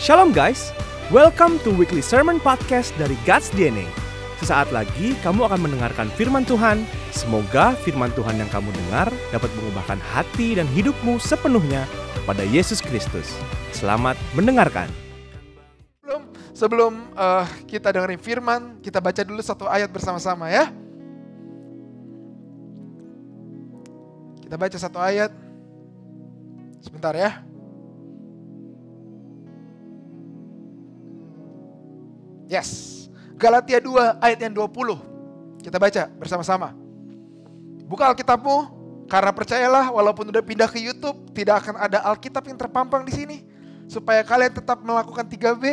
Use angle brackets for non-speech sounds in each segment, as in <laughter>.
Shalom guys, welcome to weekly sermon podcast dari God's DNA. Sesaat lagi kamu akan mendengarkan firman Tuhan. Semoga firman Tuhan yang kamu dengar dapat mengubahkan hati dan hidupmu sepenuhnya kepada Yesus Kristus. Selamat mendengarkan. Sebelum sebelum eh, kita dengerin firman, kita baca dulu satu ayat bersama-sama ya. Kita baca satu ayat. Sebentar ya. Yes. Galatia 2 ayat yang 20. Kita baca bersama-sama. Buka Alkitabmu, karena percayalah walaupun udah pindah ke YouTube, tidak akan ada Alkitab yang terpampang di sini. Supaya kalian tetap melakukan 3B,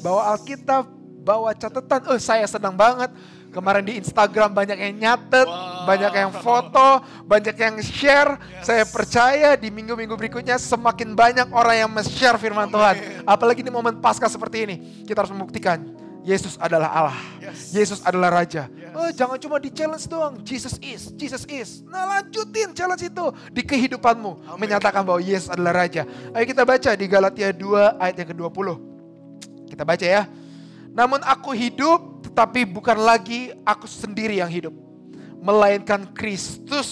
bawa Alkitab, bawa catatan. Oh, saya senang banget. Kemarin di Instagram banyak yang nyatet, banyak yang foto, banyak yang share. Saya percaya di minggu-minggu berikutnya semakin banyak orang yang men-share firman Tuhan. Apalagi di momen pasca seperti ini. Kita harus membuktikan Yesus adalah Allah. Yesus adalah Raja. Oh, jangan cuma di challenge doang. Jesus is, Jesus is. Nah lanjutin challenge itu di kehidupanmu. Menyatakan bahwa Yesus adalah Raja. Ayo kita baca di Galatia 2 ayat yang ke-20. Kita baca ya. Namun aku hidup tetapi bukan lagi aku sendiri yang hidup. Melainkan Kristus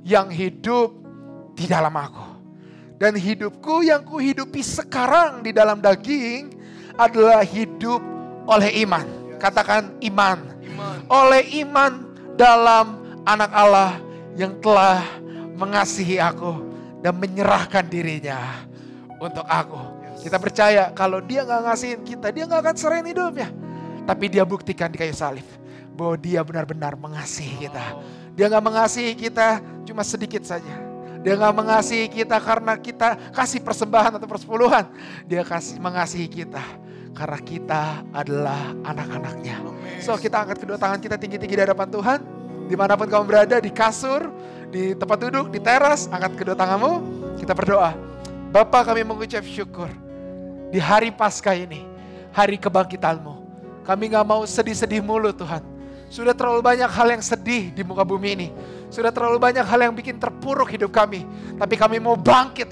yang hidup di dalam aku. Dan hidupku yang kuhidupi sekarang di dalam daging adalah hidup oleh iman. Katakan iman. Oleh iman dalam anak Allah yang telah mengasihi aku dan menyerahkan dirinya untuk aku. Kita percaya kalau dia nggak ngasihin kita, dia nggak akan serahin hidupnya. Tapi dia buktikan di kayu salib bahwa dia benar-benar mengasihi kita. Dia nggak mengasihi kita cuma sedikit saja. Dia nggak mengasihi kita karena kita kasih persembahan atau persepuluhan. Dia kasih mengasihi kita karena kita adalah anak-anaknya. So kita angkat kedua tangan kita tinggi-tinggi di hadapan Tuhan. Di mana pun kamu berada, di kasur, di tempat duduk, di teras, angkat kedua tanganmu. Kita berdoa. Bapak kami mengucap syukur di hari Paskah ini, hari kebangkitanmu. Kami gak mau sedih-sedih mulu Tuhan. Sudah terlalu banyak hal yang sedih di muka bumi ini. Sudah terlalu banyak hal yang bikin terpuruk hidup kami. Tapi kami mau bangkit.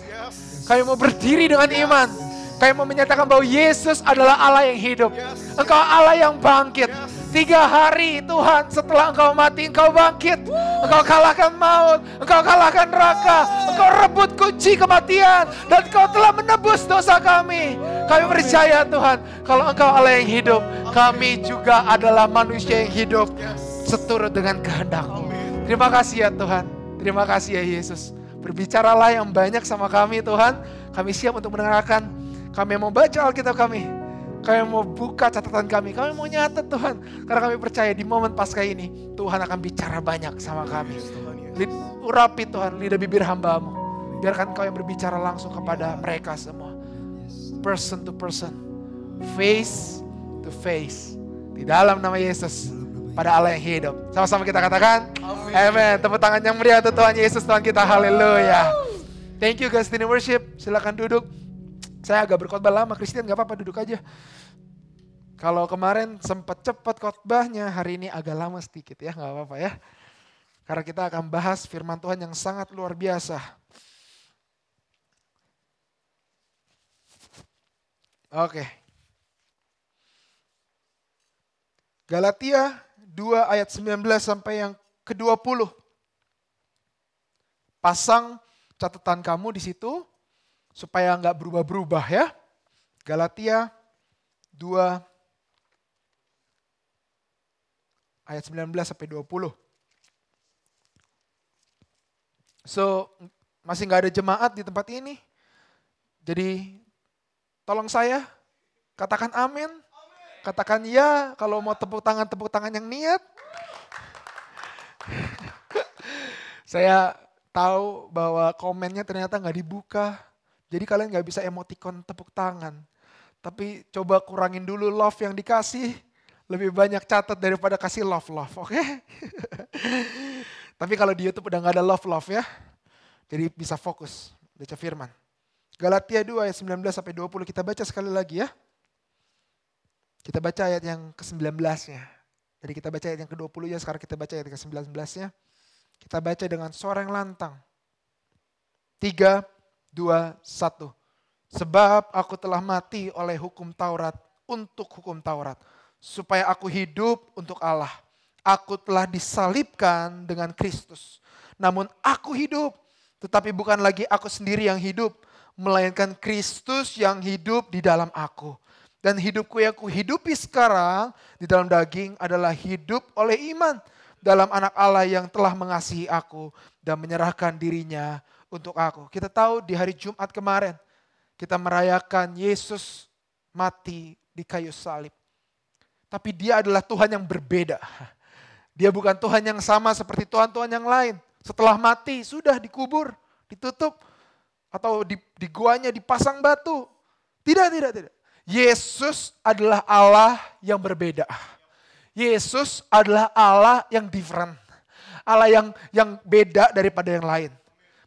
Kami mau berdiri dengan iman. Kami mau menyatakan bahwa Yesus adalah Allah yang hidup. Engkau Allah yang bangkit. Tiga hari Tuhan setelah engkau mati engkau bangkit. Engkau kalahkan maut. Engkau kalahkan neraka. Engkau rebut kunci kematian. Dan engkau telah menebus dosa kami. Kami percaya Tuhan. Kalau engkau Allah yang hidup. Kami juga adalah manusia yang hidup. Seturut dengan kehendakmu. Terima kasih ya Tuhan. Terima kasih ya Yesus. Berbicaralah yang banyak sama kami Tuhan. Kami siap untuk mendengarkan. Kami mau baca Alkitab kami. Kami mau buka catatan kami. Kami mau nyatet Tuhan. Karena kami percaya di momen pasca ini. Tuhan akan bicara banyak sama kami. Lid, urapi Tuhan lidah bibir hambamu. Biarkan kau yang berbicara langsung kepada mereka semua. Person to person. Face to face. Di dalam nama Yesus. Pada Allah yang hidup. Sama-sama kita katakan. Amin. Tepuk tangan yang meriah untuk Tuhan Yesus Tuhan kita. Haleluya. Thank you guys in worship. Silakan duduk. Saya agak berkhotbah lama, Kristen gak apa-apa duduk aja. Kalau kemarin sempat cepat khotbahnya, hari ini agak lama sedikit ya, gak apa-apa ya. Karena kita akan bahas firman Tuhan yang sangat luar biasa. Oke. Galatia 2 ayat 19 sampai yang ke-20. Pasang catatan kamu di situ supaya nggak berubah-berubah ya. Galatia 2 ayat 19 sampai 20. So, masih nggak ada jemaat di tempat ini. Jadi, tolong saya katakan amin. Katakan ya kalau mau tepuk tangan tepuk tangan yang niat. <laughs> saya tahu bahwa komennya ternyata nggak dibuka. Jadi kalian nggak bisa emoticon tepuk tangan. Tapi coba kurangin dulu love yang dikasih. Lebih banyak catat daripada kasih love-love, oke? Okay? <laughs> Tapi kalau di Youtube udah nggak ada love-love ya. Jadi bisa fokus baca firman. Galatia 2 ayat 19 sampai 20 kita baca sekali lagi ya. Kita baca ayat yang ke-19-nya. Jadi kita baca ayat yang ke-20 ya, sekarang kita baca ayat ke-19-nya. Kita baca dengan suara yang lantang. 3, 2, 1. Sebab aku telah mati oleh hukum Taurat untuk hukum Taurat. Supaya aku hidup untuk Allah. Aku telah disalibkan dengan Kristus. Namun aku hidup, tetapi bukan lagi aku sendiri yang hidup, melainkan Kristus yang hidup di dalam aku. Dan hidupku yang kuhidupi sekarang di dalam daging adalah hidup oleh iman dalam anak Allah yang telah mengasihi aku dan menyerahkan dirinya untuk aku. Kita tahu di hari Jumat kemarin kita merayakan Yesus mati di kayu salib. Tapi dia adalah Tuhan yang berbeda. <laughs> Dia bukan Tuhan yang sama seperti Tuhan-Tuhan yang lain. Setelah mati sudah dikubur, ditutup atau di, di guanya dipasang batu. Tidak, tidak, tidak. Yesus adalah Allah yang berbeda. Yesus adalah Allah yang different. Allah yang yang beda daripada yang lain.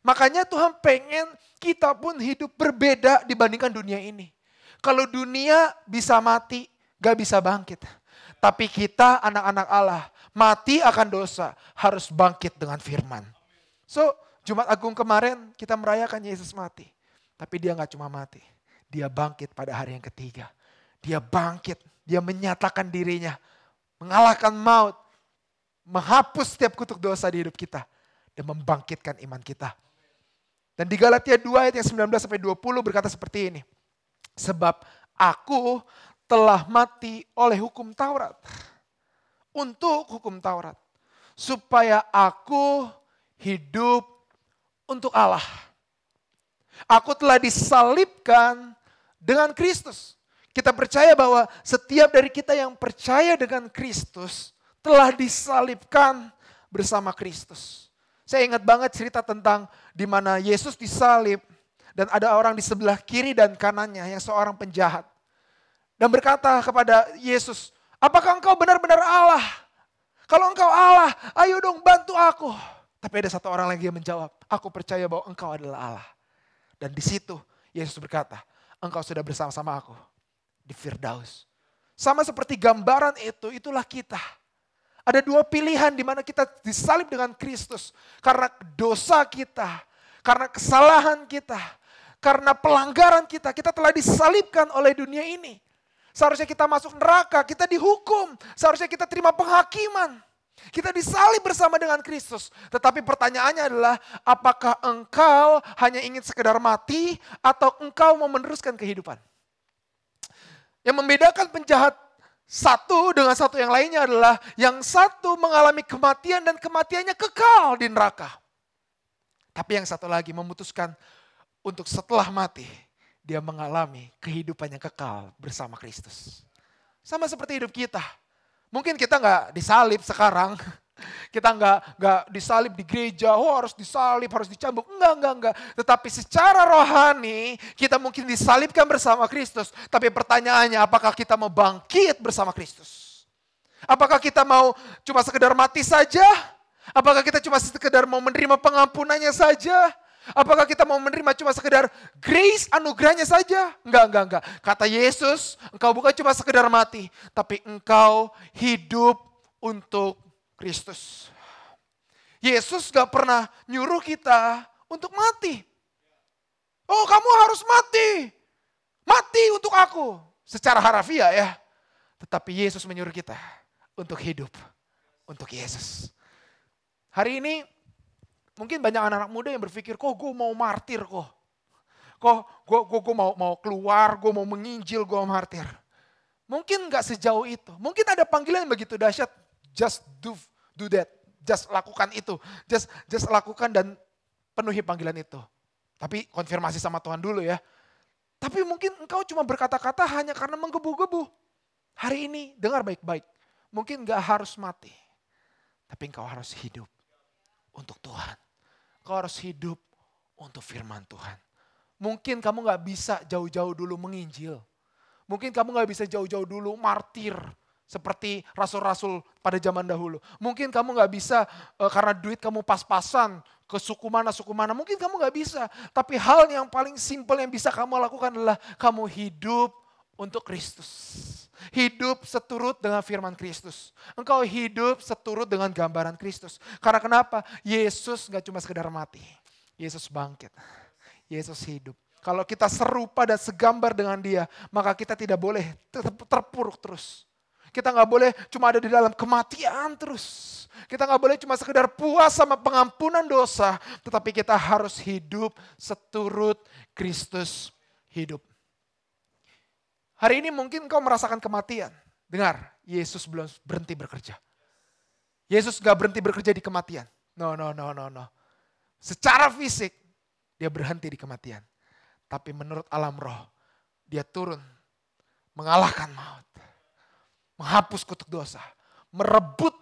Makanya Tuhan pengen kita pun hidup berbeda dibandingkan dunia ini. Kalau dunia bisa mati, gak bisa bangkit. Tapi kita anak-anak Allah, mati akan dosa, harus bangkit dengan firman. So, Jumat Agung kemarin kita merayakan Yesus mati. Tapi dia gak cuma mati dia bangkit pada hari yang ketiga. Dia bangkit, dia menyatakan dirinya, mengalahkan maut, menghapus setiap kutuk dosa di hidup kita dan membangkitkan iman kita. Dan di Galatia 2 ayat yang 19 sampai 20 berkata seperti ini. Sebab aku telah mati oleh hukum Taurat. Untuk hukum Taurat. Supaya aku hidup untuk Allah. Aku telah disalibkan dengan Kristus. Kita percaya bahwa setiap dari kita yang percaya dengan Kristus telah disalibkan bersama Kristus. Saya ingat banget cerita tentang di mana Yesus disalib dan ada orang di sebelah kiri dan kanannya yang seorang penjahat. Dan berkata kepada Yesus, apakah engkau benar-benar Allah? Kalau engkau Allah, ayo dong bantu aku. Tapi ada satu orang lagi yang menjawab, aku percaya bahwa engkau adalah Allah. Dan di situ Yesus berkata, engkau sudah bersama-sama aku di Firdaus. Sama seperti gambaran itu, itulah kita. Ada dua pilihan di mana kita disalib dengan Kristus. Karena dosa kita, karena kesalahan kita, karena pelanggaran kita, kita telah disalibkan oleh dunia ini. Seharusnya kita masuk neraka, kita dihukum. Seharusnya kita terima penghakiman. Kita disalib bersama dengan Kristus. Tetapi pertanyaannya adalah apakah engkau hanya ingin sekedar mati atau engkau mau meneruskan kehidupan? Yang membedakan penjahat satu dengan satu yang lainnya adalah yang satu mengalami kematian dan kematiannya kekal di neraka. Tapi yang satu lagi memutuskan untuk setelah mati dia mengalami kehidupan yang kekal bersama Kristus. Sama seperti hidup kita. Mungkin kita nggak disalib sekarang, <laughs> kita nggak nggak disalib di gereja, oh harus disalib, harus dicambuk. Enggak, enggak, enggak. Tetapi secara rohani kita mungkin disalibkan bersama Kristus. Tapi pertanyaannya apakah kita mau bangkit bersama Kristus? Apakah kita mau cuma sekedar mati saja? Apakah kita cuma sekedar mau menerima pengampunannya saja? Apakah kita mau menerima cuma sekedar grace anugerahnya saja? Enggak, enggak, enggak. Kata Yesus, engkau bukan cuma sekedar mati, tapi engkau hidup untuk Kristus. Yesus gak pernah nyuruh kita untuk mati. Oh kamu harus mati. Mati untuk aku. Secara harafiah ya. Tetapi Yesus menyuruh kita untuk hidup. Untuk Yesus. Hari ini Mungkin banyak anak-anak muda yang berpikir, kok gue mau martir kok. Kok gue, gue, gue mau, mau keluar, gue mau menginjil, gue mau martir. Mungkin gak sejauh itu. Mungkin ada panggilan yang begitu dahsyat. Just do, do that. Just lakukan itu. Just, just lakukan dan penuhi panggilan itu. Tapi konfirmasi sama Tuhan dulu ya. Tapi mungkin engkau cuma berkata-kata hanya karena menggebu-gebu. Hari ini dengar baik-baik. Mungkin gak harus mati. Tapi engkau harus hidup untuk Tuhan. Kau harus hidup untuk firman Tuhan. Mungkin kamu gak bisa jauh-jauh dulu menginjil. Mungkin kamu gak bisa jauh-jauh dulu martir seperti rasul-rasul pada zaman dahulu. Mungkin kamu gak bisa uh, karena duit kamu pas-pasan ke suku mana, suku mana. Mungkin kamu gak bisa. Tapi hal yang paling simpel yang bisa kamu lakukan adalah kamu hidup untuk Kristus. Hidup seturut dengan firman Kristus. Engkau hidup seturut dengan gambaran Kristus. Karena kenapa? Yesus gak cuma sekedar mati. Yesus bangkit. Yesus hidup. Kalau kita serupa dan segambar dengan dia, maka kita tidak boleh terpuruk terus. Kita nggak boleh cuma ada di dalam kematian terus. Kita nggak boleh cuma sekedar puas sama pengampunan dosa, tetapi kita harus hidup seturut Kristus hidup. Hari ini mungkin kau merasakan kematian. Dengar, Yesus belum berhenti bekerja. Yesus gak berhenti bekerja di kematian. No, no, no, no, no. Secara fisik, dia berhenti di kematian. Tapi menurut alam roh, dia turun mengalahkan maut. Menghapus kutuk dosa. Merebut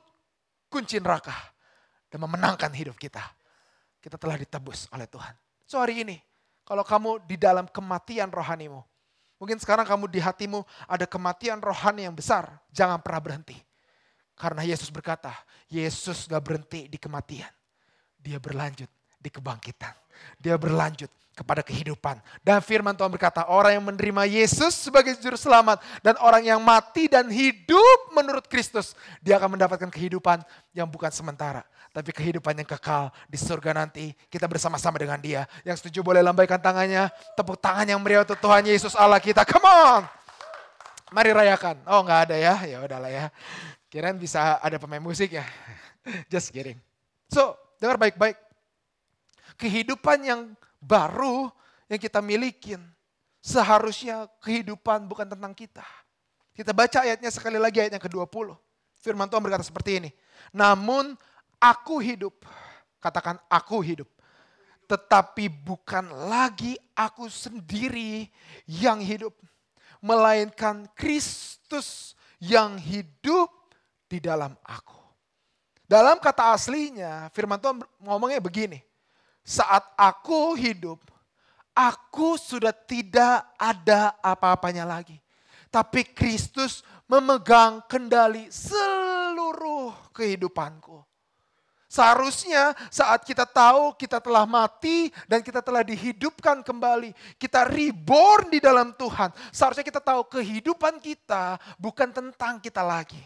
kunci neraka. Dan memenangkan hidup kita. Kita telah ditebus oleh Tuhan. So hari ini, kalau kamu di dalam kematian rohanimu. Mungkin sekarang kamu di hatimu ada kematian rohani yang besar. Jangan pernah berhenti. Karena Yesus berkata, Yesus gak berhenti di kematian. Dia berlanjut di kebangkitan. Dia berlanjut kepada kehidupan. Dan firman Tuhan berkata, orang yang menerima Yesus sebagai juru selamat dan orang yang mati dan hidup menurut Kristus, dia akan mendapatkan kehidupan yang bukan sementara, tapi kehidupan yang kekal di surga nanti. Kita bersama-sama dengan dia. Yang setuju boleh lambaikan tangannya, tepuk tangan yang meriah untuk Tuhan Yesus Allah kita. Come on! Mari rayakan. Oh nggak ada ya, ya udahlah ya. Kirain bisa ada pemain musik ya. <laughs> Just kidding. So, dengar baik-baik. Kehidupan yang baru yang kita milikin. Seharusnya kehidupan bukan tentang kita. Kita baca ayatnya sekali lagi ayat yang ke-20. Firman Tuhan berkata seperti ini. Namun aku hidup. Katakan aku hidup. Tetapi bukan lagi aku sendiri yang hidup. Melainkan Kristus yang hidup di dalam aku. Dalam kata aslinya, firman Tuhan ngomongnya begini saat aku hidup, aku sudah tidak ada apa-apanya lagi. Tapi Kristus memegang kendali seluruh kehidupanku. Seharusnya saat kita tahu kita telah mati dan kita telah dihidupkan kembali. Kita reborn di dalam Tuhan. Seharusnya kita tahu kehidupan kita bukan tentang kita lagi.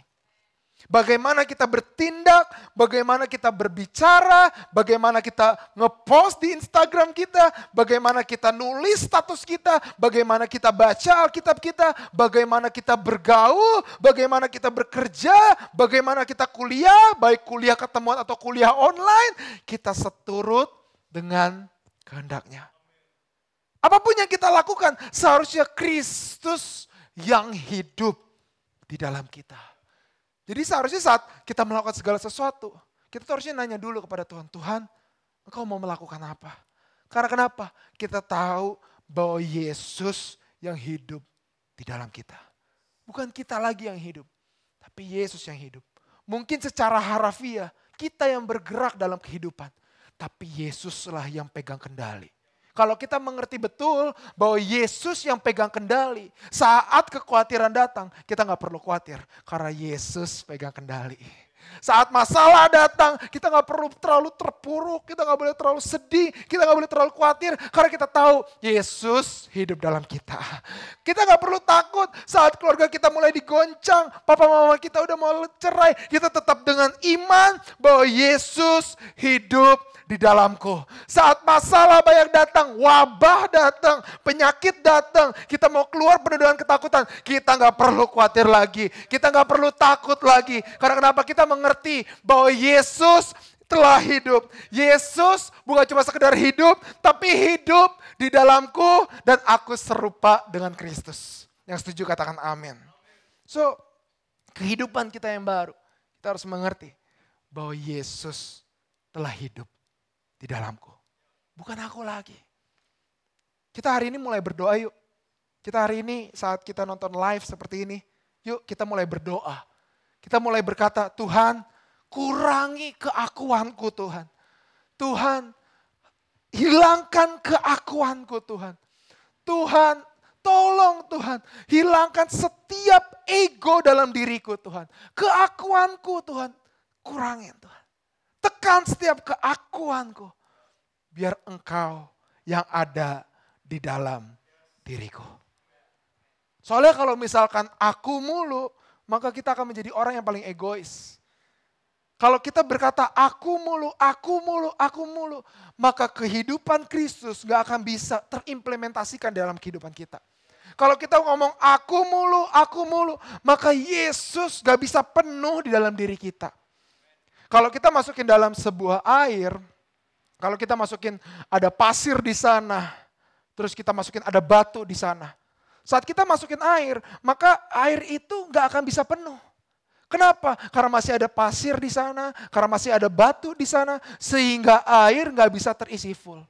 Bagaimana kita bertindak, bagaimana kita berbicara, bagaimana kita ngepost di Instagram kita, bagaimana kita nulis status kita, bagaimana kita baca Alkitab kita, bagaimana kita bergaul, bagaimana kita bekerja, bagaimana kita kuliah, baik kuliah ketemuan atau kuliah online, kita seturut dengan kehendaknya. Apa pun yang kita lakukan, seharusnya Kristus yang hidup di dalam kita. Jadi seharusnya saat kita melakukan segala sesuatu, kita tuh harusnya nanya dulu kepada Tuhan, Tuhan, engkau mau melakukan apa? Karena kenapa? Kita tahu bahwa Yesus yang hidup di dalam kita. Bukan kita lagi yang hidup, tapi Yesus yang hidup. Mungkin secara harafiah, kita yang bergerak dalam kehidupan. Tapi Yesuslah yang pegang kendali. Kalau kita mengerti betul bahwa Yesus yang pegang kendali, saat kekhawatiran datang, kita nggak perlu khawatir karena Yesus pegang kendali. Saat masalah datang, kita nggak perlu terlalu terpuruk, kita nggak boleh terlalu sedih, kita nggak boleh terlalu khawatir karena kita tahu Yesus hidup dalam kita. Kita nggak perlu takut saat keluarga kita mulai digoncang, papa mama kita udah mau cerai, kita tetap dengan iman bahwa Yesus hidup di dalamku. Saat masalah banyak datang, wabah datang, penyakit datang, kita mau keluar penuh ketakutan, kita nggak perlu khawatir lagi, kita nggak perlu takut lagi. Karena kenapa kita mengerti bahwa Yesus telah hidup. Yesus bukan cuma sekedar hidup, tapi hidup di dalamku dan aku serupa dengan Kristus. Yang setuju katakan amin. So, kehidupan kita yang baru, kita harus mengerti bahwa Yesus telah hidup di dalamku. Bukan aku lagi. Kita hari ini mulai berdoa yuk. Kita hari ini saat kita nonton live seperti ini, yuk kita mulai berdoa. Kita mulai berkata, Tuhan kurangi keakuanku Tuhan. Tuhan hilangkan keakuanku Tuhan. Tuhan tolong Tuhan hilangkan setiap ego dalam diriku Tuhan. Keakuanku Tuhan kurangin Tuhan. Tekan setiap keakuanku. Biar engkau yang ada di dalam diriku. Soalnya kalau misalkan aku mulu, maka kita akan menjadi orang yang paling egois. Kalau kita berkata aku mulu, aku mulu, aku mulu, maka kehidupan Kristus gak akan bisa terimplementasikan dalam kehidupan kita. Kalau kita ngomong aku mulu, aku mulu, maka Yesus gak bisa penuh di dalam diri kita. Kalau kita masukin dalam sebuah air, kalau kita masukin ada pasir di sana, terus kita masukin ada batu di sana. Saat kita masukin air, maka air itu gak akan bisa penuh. Kenapa? Karena masih ada pasir di sana, karena masih ada batu di sana, sehingga air nggak bisa terisi full.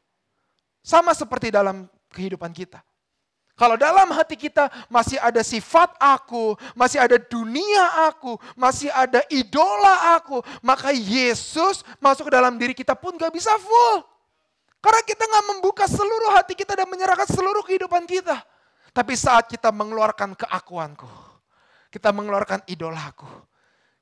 Sama seperti dalam kehidupan kita. Kalau dalam hati kita masih ada sifat aku, masih ada dunia aku, masih ada idola aku, maka Yesus masuk ke dalam diri kita pun gak bisa full. Karena kita gak membuka seluruh hati kita dan menyerahkan seluruh kehidupan kita. Tapi saat kita mengeluarkan keakuanku, kita mengeluarkan idolaku,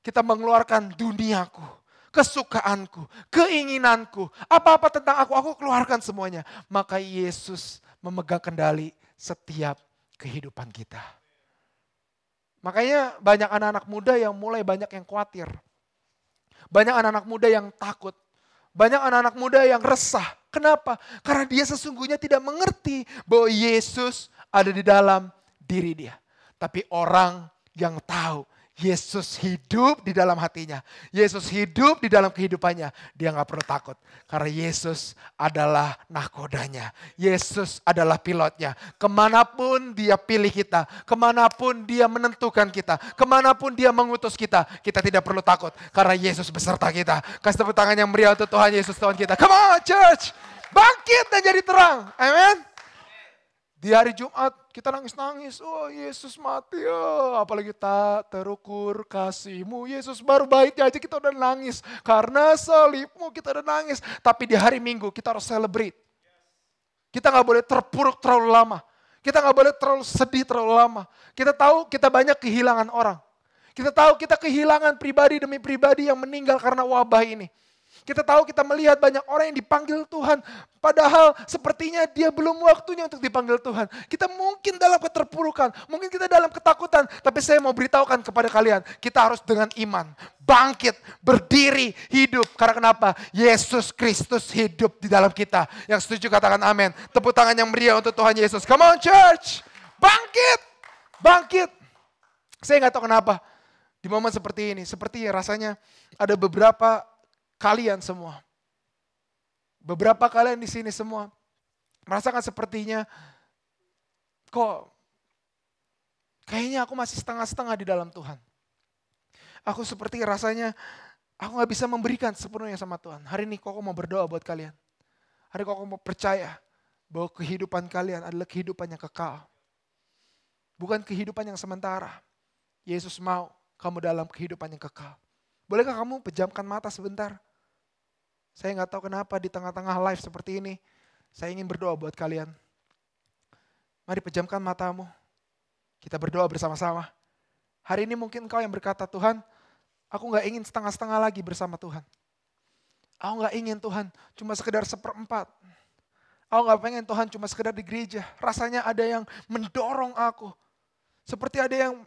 kita mengeluarkan duniaku, kesukaanku, keinginanku, apa-apa tentang aku, aku keluarkan semuanya. Maka Yesus memegang kendali setiap kehidupan kita. Makanya banyak anak-anak muda yang mulai banyak yang khawatir. Banyak anak-anak muda yang takut. Banyak anak-anak muda yang resah. Kenapa? Karena dia sesungguhnya tidak mengerti bahwa Yesus ada di dalam diri dia. Tapi orang yang tahu Yesus hidup di dalam hatinya. Yesus hidup di dalam kehidupannya. Dia nggak perlu takut. Karena Yesus adalah nahkodanya. Yesus adalah pilotnya. Ke mana pun dia pilih kita. Ke mana pun dia menentukan kita. Ke mana pun dia mengutus kita. Kita tidak perlu takut. Karena Yesus beserta kita. Kasih tepuk tangan yang meriah untuk Tuhan Yesus Tuhan kita. Come on church. Bangkit dan jadi terang. Amen. Di hari Jumat kita nangis-nangis, oh Yesus mati, oh, apalagi tak terukur kasihmu. Yesus baru baiknya aja kita udah nangis. Karena salibmu kita udah nangis. Tapi di hari Minggu kita harus celebrate. Kita nggak boleh terpuruk terlalu lama. Kita nggak boleh terlalu sedih terlalu lama. Kita tahu kita banyak kehilangan orang. Kita tahu kita kehilangan pribadi demi pribadi yang meninggal karena wabah ini. Kita tahu kita melihat banyak orang yang dipanggil Tuhan. Padahal sepertinya dia belum waktunya untuk dipanggil Tuhan. Kita mungkin dalam keterpurukan. Mungkin kita dalam ketakutan. Tapi saya mau beritahukan kepada kalian. Kita harus dengan iman. Bangkit, berdiri, hidup. Karena kenapa? Yesus Kristus hidup di dalam kita. Yang setuju katakan amin. Tepuk tangan yang meriah untuk Tuhan Yesus. Come on church. Bangkit. Bangkit. Saya nggak tahu kenapa. Di momen seperti ini. Seperti rasanya ada beberapa kalian semua. Beberapa kalian di sini semua merasakan sepertinya kok kayaknya aku masih setengah-setengah di dalam Tuhan. Aku seperti rasanya aku gak bisa memberikan sepenuhnya sama Tuhan. Hari ini kok mau berdoa buat kalian. Hari kok mau percaya bahwa kehidupan kalian adalah kehidupan yang kekal. Bukan kehidupan yang sementara. Yesus mau kamu dalam kehidupan yang kekal. Bolehkah kamu pejamkan mata sebentar? Saya nggak tahu kenapa di tengah-tengah live seperti ini, saya ingin berdoa buat kalian. Mari pejamkan matamu. Kita berdoa bersama-sama. Hari ini mungkin kau yang berkata, Tuhan, aku nggak ingin setengah-setengah lagi bersama Tuhan. Aku nggak ingin Tuhan cuma sekedar seperempat. Aku nggak pengen Tuhan cuma sekedar di gereja. Rasanya ada yang mendorong aku. Seperti ada yang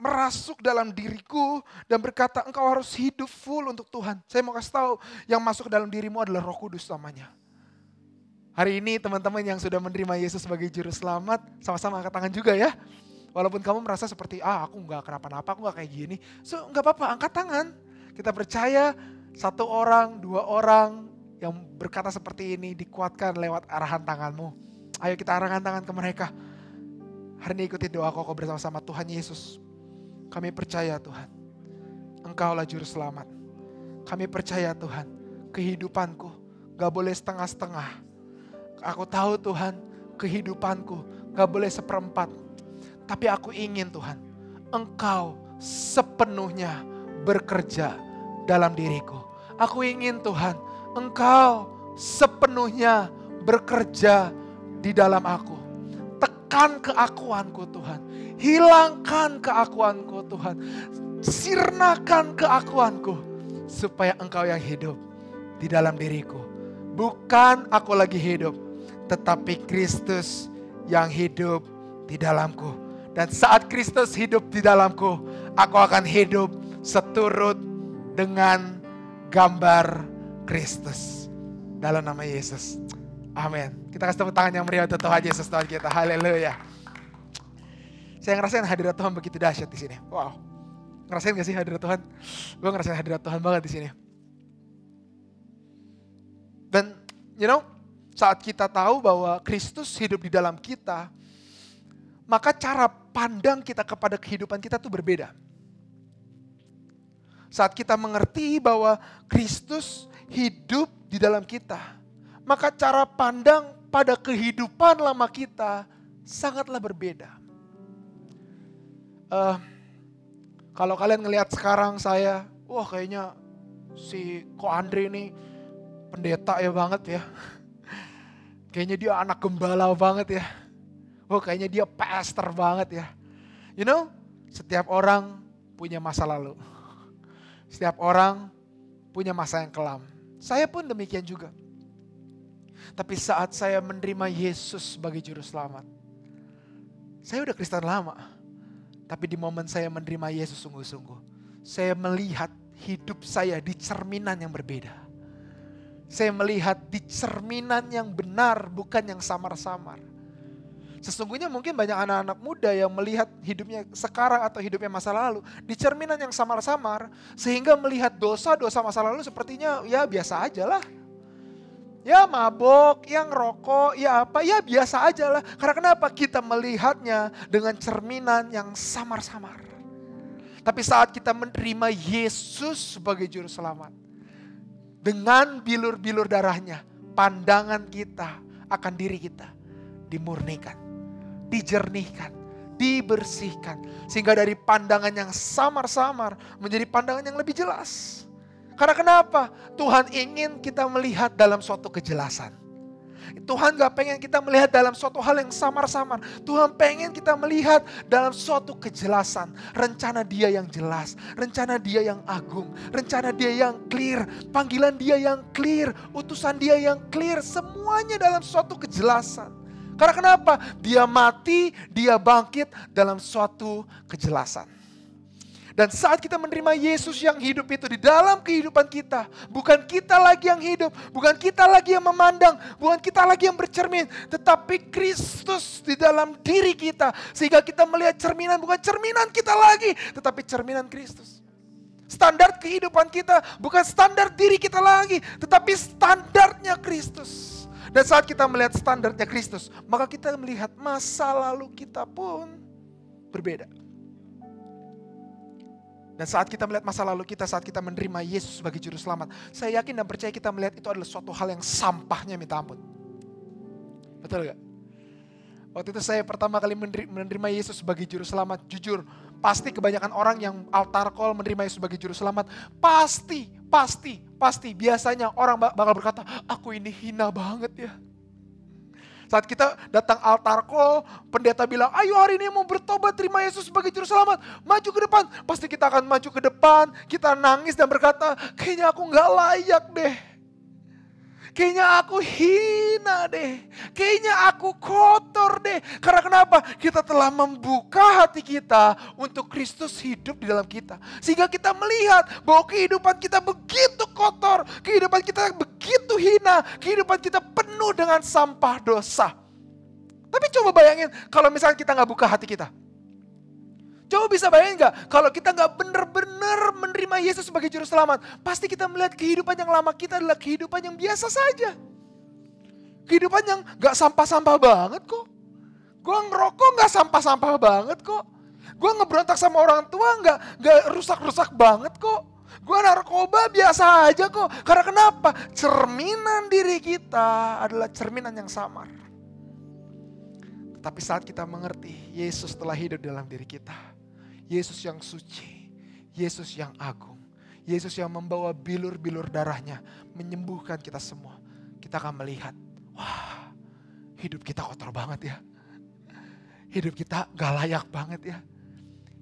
merasuk dalam diriku dan berkata engkau harus hidup full untuk Tuhan. Saya mau kasih tahu yang masuk dalam dirimu adalah roh kudus namanya. Hari ini teman-teman yang sudah menerima Yesus sebagai juru selamat, sama-sama angkat tangan juga ya. Walaupun kamu merasa seperti, ah aku nggak kenapa-napa, aku nggak kayak gini. So nggak apa-apa, angkat tangan. Kita percaya satu orang, dua orang yang berkata seperti ini dikuatkan lewat arahan tanganmu. Ayo kita arahkan tangan ke mereka. Hari ini ikuti doa koko bersama-sama Tuhan Yesus. Kami percaya Tuhan, Engkaulah juru selamat. Kami percaya Tuhan, kehidupanku gak boleh setengah-setengah. Aku tahu Tuhan, kehidupanku gak boleh seperempat. Tapi aku ingin Tuhan, Engkau sepenuhnya bekerja dalam diriku. Aku ingin Tuhan, Engkau sepenuhnya bekerja di dalam aku. Tekan keakuanku Tuhan Hilangkan keakuanku Tuhan. Sirnakan keakuanku. Supaya engkau yang hidup di dalam diriku. Bukan aku lagi hidup. Tetapi Kristus yang hidup di dalamku. Dan saat Kristus hidup di dalamku, aku akan hidup seturut dengan gambar Kristus. Dalam nama Yesus. Amin. Kita kasih tepuk tangan yang meriah untuk Tuhan Yesus Tuhan kita. Haleluya. Saya ngerasain hadirat Tuhan begitu dahsyat di sini. Wow. Ngerasain gak sih hadirat Tuhan? Gue ngerasain hadirat Tuhan banget di sini. Dan you know, saat kita tahu bahwa Kristus hidup di dalam kita, maka cara pandang kita kepada kehidupan kita tuh berbeda. Saat kita mengerti bahwa Kristus hidup di dalam kita, maka cara pandang pada kehidupan lama kita sangatlah berbeda uh, kalau kalian ngelihat sekarang saya, wah kayaknya si Ko Andre ini pendeta ya banget ya. <laughs> Kayaknya dia anak gembala banget ya. Wah kayaknya dia pastor banget ya. You know, setiap orang punya masa lalu. Setiap orang punya masa yang kelam. Saya pun demikian juga. Tapi saat saya menerima Yesus sebagai juru selamat, saya udah Kristen lama. Tapi di momen saya menerima Yesus sungguh-sungguh, saya melihat hidup saya di cerminan yang berbeda. Saya melihat di cerminan yang benar, bukan yang samar-samar. Sesungguhnya mungkin banyak anak-anak muda yang melihat hidupnya sekarang atau hidupnya masa lalu di cerminan yang samar-samar sehingga melihat dosa-dosa masa lalu sepertinya ya biasa aja lah Ya mabok, yang rokok, ya apa, ya biasa aja lah. Karena kenapa? Kita melihatnya dengan cerminan yang samar-samar. Tapi saat kita menerima Yesus sebagai juru selamat. Dengan bilur-bilur darahnya, pandangan kita akan diri kita dimurnikan, dijernihkan, dibersihkan. Sehingga dari pandangan yang samar-samar menjadi pandangan yang lebih jelas. Karena kenapa? Tuhan ingin kita melihat dalam suatu kejelasan. Tuhan gak pengen kita melihat dalam suatu hal yang samar-samar. Tuhan pengen kita melihat dalam suatu kejelasan. Rencana dia yang jelas. Rencana dia yang agung. Rencana dia yang clear. Panggilan dia yang clear. Utusan dia yang clear. Semuanya dalam suatu kejelasan. Karena kenapa? Dia mati, dia bangkit dalam suatu kejelasan. Dan saat kita menerima Yesus yang hidup itu di dalam kehidupan kita, bukan kita lagi yang hidup, bukan kita lagi yang memandang, bukan kita lagi yang bercermin, tetapi Kristus di dalam diri kita, sehingga kita melihat cerminan, bukan cerminan kita lagi, tetapi cerminan Kristus. Standar kehidupan kita bukan standar diri kita lagi, tetapi standarnya Kristus. Dan saat kita melihat standarnya Kristus, maka kita melihat masa lalu kita pun berbeda. Dan saat kita melihat masa lalu kita, saat kita menerima Yesus sebagai juru selamat, saya yakin dan percaya kita melihat itu adalah suatu hal yang sampahnya minta ampun. Betul gak? Waktu itu saya pertama kali menerima Yesus sebagai juru selamat, jujur, pasti kebanyakan orang yang altar call menerima Yesus sebagai juru selamat, pasti, pasti, pasti, biasanya orang bakal berkata, aku ini hina banget ya saat kita datang altar call, pendeta bilang, ayo hari ini mau bertobat terima Yesus sebagai juru selamat. Maju ke depan. Pasti kita akan maju ke depan, kita nangis dan berkata, kayaknya aku nggak layak deh. Kayaknya aku hina deh. Kayaknya aku kotor deh. Karena kenapa? Kita telah membuka hati kita untuk Kristus hidup di dalam kita. Sehingga kita melihat bahwa kehidupan kita begitu kotor. Kehidupan kita begitu hina. Kehidupan kita penuh dengan sampah dosa. Tapi coba bayangin kalau misalnya kita nggak buka hati kita. Coba bisa bayangin gak, kalau kita gak benar-benar menerima Yesus sebagai juru selamat, pasti kita melihat kehidupan yang lama kita adalah kehidupan yang biasa saja. Kehidupan yang gak sampah-sampah banget kok. Gue ngerokok gak sampah-sampah banget kok. Gue ngeberontak sama orang tua gak, gak rusak-rusak banget kok. Gue narkoba biasa aja kok. Karena kenapa? Cerminan diri kita adalah cerminan yang samar. Tapi saat kita mengerti Yesus telah hidup dalam diri kita Yesus yang suci, Yesus yang agung, Yesus yang membawa bilur-bilur darahnya menyembuhkan kita semua. Kita akan melihat, wah hidup kita kotor banget ya. Hidup kita gak layak banget ya.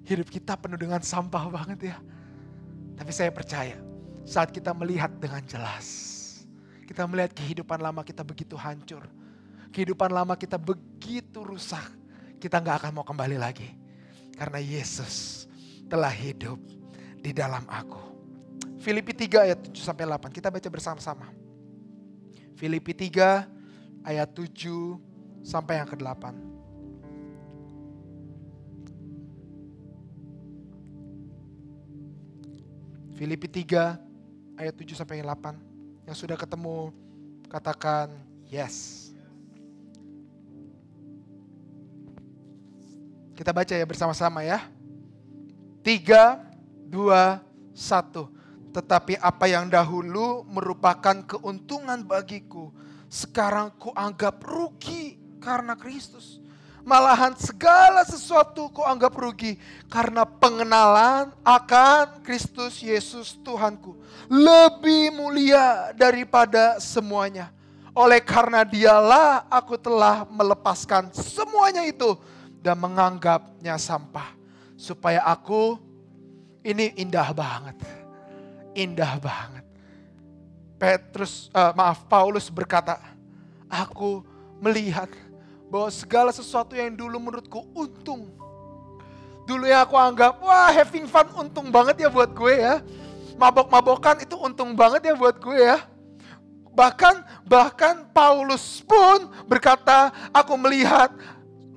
Hidup kita penuh dengan sampah banget ya. Tapi saya percaya saat kita melihat dengan jelas. Kita melihat kehidupan lama kita begitu hancur. Kehidupan lama kita begitu rusak. Kita gak akan mau kembali lagi karena Yesus telah hidup di dalam aku. Filipi 3 ayat 7 sampai 8. Kita baca bersama-sama. Filipi 3 ayat 7 sampai yang ke-8. Filipi 3 ayat 7 sampai 8. Yang sudah ketemu katakan yes. Kita baca ya bersama-sama ya. 3 2 1. Tetapi apa yang dahulu merupakan keuntungan bagiku, sekarang kuanggap rugi karena Kristus. Malahan segala sesuatu kuanggap rugi karena pengenalan akan Kristus Yesus Tuhanku. Lebih mulia daripada semuanya. Oleh karena dialah aku telah melepaskan semuanya itu dan menganggapnya sampah. Supaya aku, ini indah banget indah banget. Petrus, uh, maaf, Paulus berkata, aku melihat bahwa segala sesuatu yang dulu menurutku untung. Dulu yang aku anggap, wah having fun untung banget ya buat gue ya. Mabok-mabokan itu untung banget ya buat gue ya. Bahkan bahkan Paulus pun berkata, aku melihat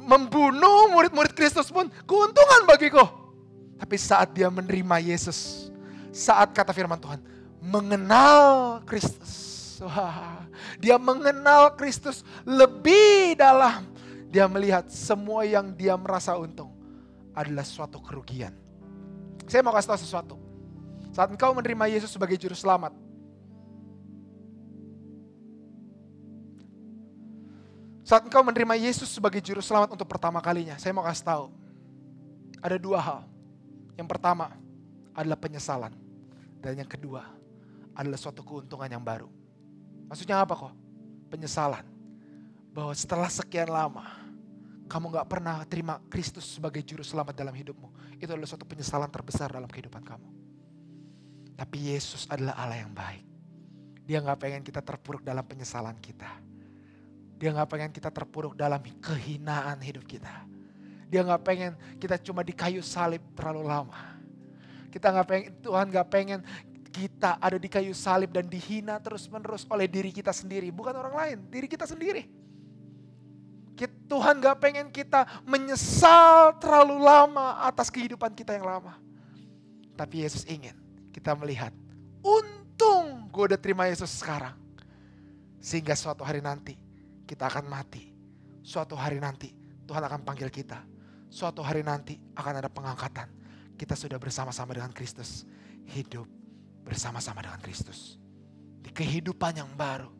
membunuh murid-murid Kristus pun keuntungan bagiku. Tapi saat dia menerima Yesus, saat kata firman Tuhan, mengenal Kristus. Wah, dia mengenal Kristus lebih dalam. Dia melihat semua yang dia merasa untung adalah suatu kerugian. Saya mau kasih tahu sesuatu. Saat engkau menerima Yesus sebagai juru selamat, Saat engkau menerima Yesus sebagai juru selamat untuk pertama kalinya, saya mau kasih tahu. Ada dua hal. Yang pertama adalah penyesalan. Dan yang kedua adalah suatu keuntungan yang baru. Maksudnya apa kok? Penyesalan. Bahwa setelah sekian lama, kamu gak pernah terima Kristus sebagai juru selamat dalam hidupmu. Itu adalah suatu penyesalan terbesar dalam kehidupan kamu. Tapi Yesus adalah Allah yang baik. Dia gak pengen kita terpuruk dalam penyesalan kita. Dia gak pengen kita terpuruk dalam kehinaan hidup kita. Dia gak pengen kita cuma di kayu salib terlalu lama kita nggak pengen, Tuhan nggak pengen kita ada di kayu salib dan dihina terus-menerus oleh diri kita sendiri. Bukan orang lain, diri kita sendiri. Tuhan gak pengen kita menyesal terlalu lama atas kehidupan kita yang lama. Tapi Yesus ingin kita melihat, untung gue udah terima Yesus sekarang. Sehingga suatu hari nanti kita akan mati. Suatu hari nanti Tuhan akan panggil kita. Suatu hari nanti akan ada pengangkatan kita sudah bersama-sama dengan Kristus. Hidup bersama-sama dengan Kristus. Di kehidupan yang baru.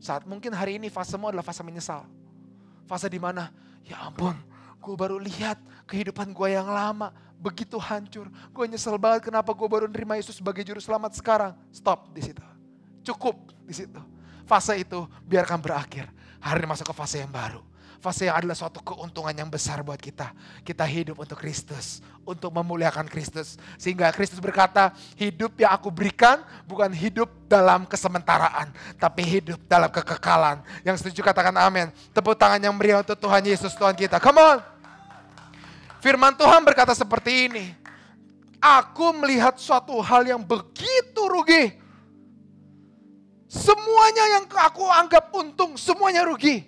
Saat mungkin hari ini fasemu adalah fase menyesal. Fase di mana, ya ampun, gue baru lihat kehidupan gue yang lama begitu hancur. Gue nyesel banget kenapa gue baru nerima Yesus sebagai juru selamat sekarang. Stop di situ. Cukup di situ. Fase itu biarkan berakhir. Hari ini masuk ke fase yang baru fase yang adalah suatu keuntungan yang besar buat kita. Kita hidup untuk Kristus, untuk memuliakan Kristus. Sehingga Kristus berkata, hidup yang aku berikan bukan hidup dalam kesementaraan, tapi hidup dalam kekekalan. Yang setuju katakan amin. Tepuk tangan yang meriah untuk Tuhan Yesus, Tuhan kita. Come on. Firman Tuhan berkata seperti ini. Aku melihat suatu hal yang begitu rugi. Semuanya yang aku anggap untung, semuanya rugi.